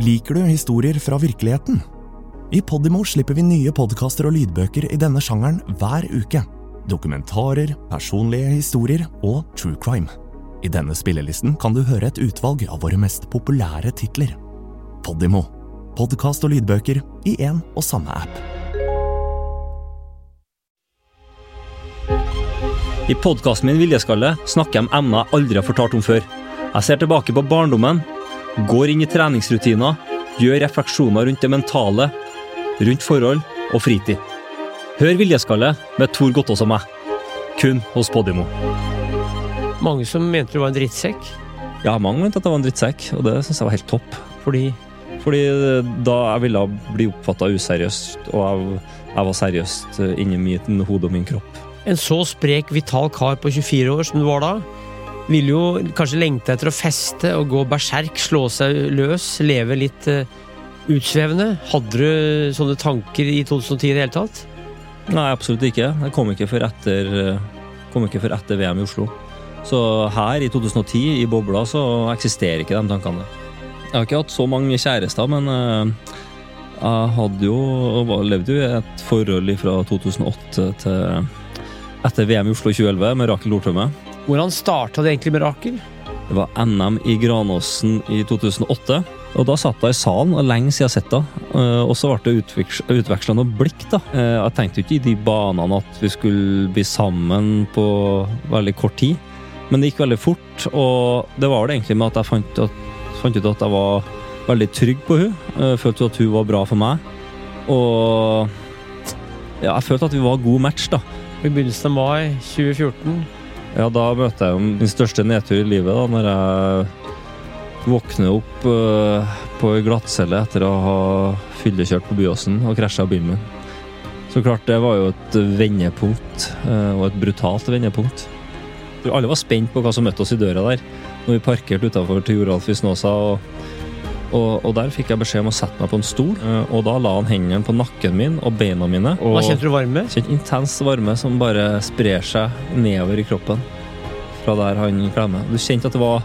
Liker du historier fra virkeligheten? I Podimo slipper vi nye podkaster og lydbøker i denne sjangeren hver uke. Dokumentarer, personlige historier og true crime. I denne spillelisten kan du høre et utvalg av våre mest populære titler. Podimo. Podkast og lydbøker i én og samme app. I podkasten min Viljeskalle snakker jeg om emner jeg aldri har fortalt om før. Jeg ser tilbake på barndommen, går inn i treningsrutiner, gjør refleksjoner rundt det mentale, rundt forhold og fritid. Hør Viljeskalle med Tor Gottaas og meg. Kun hos Podimo. Mange som mente du var en drittsekk. Ja, mange mente at jeg var en drittsekk, og det syns jeg var helt topp. Fordi Fordi da jeg ville bli oppfatta useriøst, og jeg, jeg var seriøst inni mitt hode og min kropp. en så sprek, vital kar på 24 år som du var da, ville jo kanskje lengte etter å feste og gå berserk, slå seg løs, leve litt eh, utsvevende. Hadde du sånne tanker i 2010 i det hele tatt? Nei, absolutt ikke. Jeg kom ikke før etter, etter VM i Oslo. Så her i 2010, i bobla, så eksisterer ikke de tankene. Jeg har ikke hatt så mange kjærester, men eh, jeg hadde jo levde jo i et forhold fra 2008 til etter VM i Oslo 2011 med Rakel Nordtømme. Hvordan starta det egentlig mirakel? Det var NM i Granåsen i 2008. Og da satt jeg i salen, og lenge siden jeg har sett det. Eh, Og så ble det utveksla noe blikk, da. Eh, Jeg tenkte jo ikke i de banene at vi skulle bli sammen på veldig kort tid. Men det gikk veldig fort, og det var det egentlig med at jeg fant, ut at jeg var veldig trygg på hun. Jeg Følte at hun var bra for meg. Og ja, jeg følte at vi var god match, da. I begynnelsen av mai 2014. Ja, da møter jeg min største nedtur i livet, da, når jeg våkner opp uh, på ei glattcelle etter å ha fyllekjørt på Byåsen og krasja bilen min. Så klart, det var jo et vendepunkt, uh, og et brutalt vendepunkt. Alle var spent på hva som møtte oss i døra der, når vi parkerte utafor til Joralf i Snåsa. Og, og, og der fikk jeg beskjed om å sette meg på en stol, eh, og da la han hendene på nakken min og beina mine. Og Da kjente du varme? Kjente intens varme som bare sprer seg nedover i kroppen. Fra der han klemmer. Du kjente at det var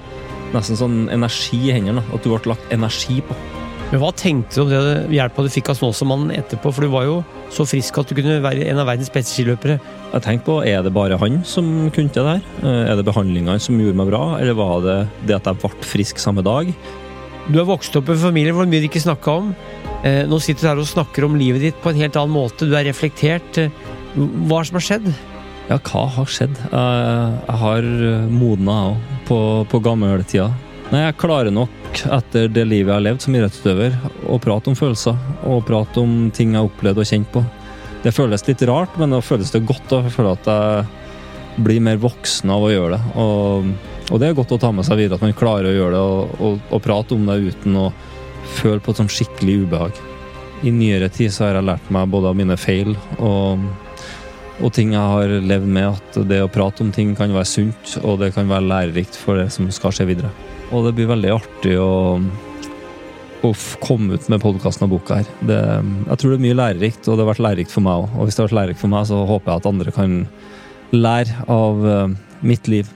nesten sånn energi i hendene. At du ble lagt energi på. Men hva tenkte du om det hjelpa du fikk av Snåsamannen etterpå? For du var jo så frisk at du kunne være en av verdens beste skiløpere. Jeg tenkte på, Er det bare han som kunne det der? Eh, Er det behandlingene som gjorde meg bra, eller var det det at jeg ble frisk samme dag? Du har vokst opp i en familie hvor mye du ikke snakka om. Eh, nå sitter du her og snakker om livet ditt på en helt annen måte. Du er reflektert. Eh, Hva er det som har skjedd? Ja, hva har skjedd? Jeg, jeg har modna, òg, på, på gammeltida. Nei, jeg klarer nok, etter det livet jeg har levd som idrettsutøver, å prate om følelser. Og prate om ting jeg har opplevd og kjent på. Det føles litt rart, men det føles det godt. da. Jeg føler at jeg blir mer voksen av å gjøre det. Og, og det er godt å ta med seg videre, at man klarer å gjøre det og, og, og prate om det uten å føle på et sånn skikkelig ubehag. I nyere tid så har jeg lært meg både av mine feil og og ting jeg har levd med, at det å prate om ting kan være sunt, og det kan være lærerikt for det som skal skje videre. Og det blir veldig artig å, å komme ut med podkasten og boka her. Det, jeg tror det er mye lærerikt, og det har vært lærerikt for meg òg. Og hvis det har vært lærerikt for meg, så håper jeg at andre kan lære av eh, mitt liv.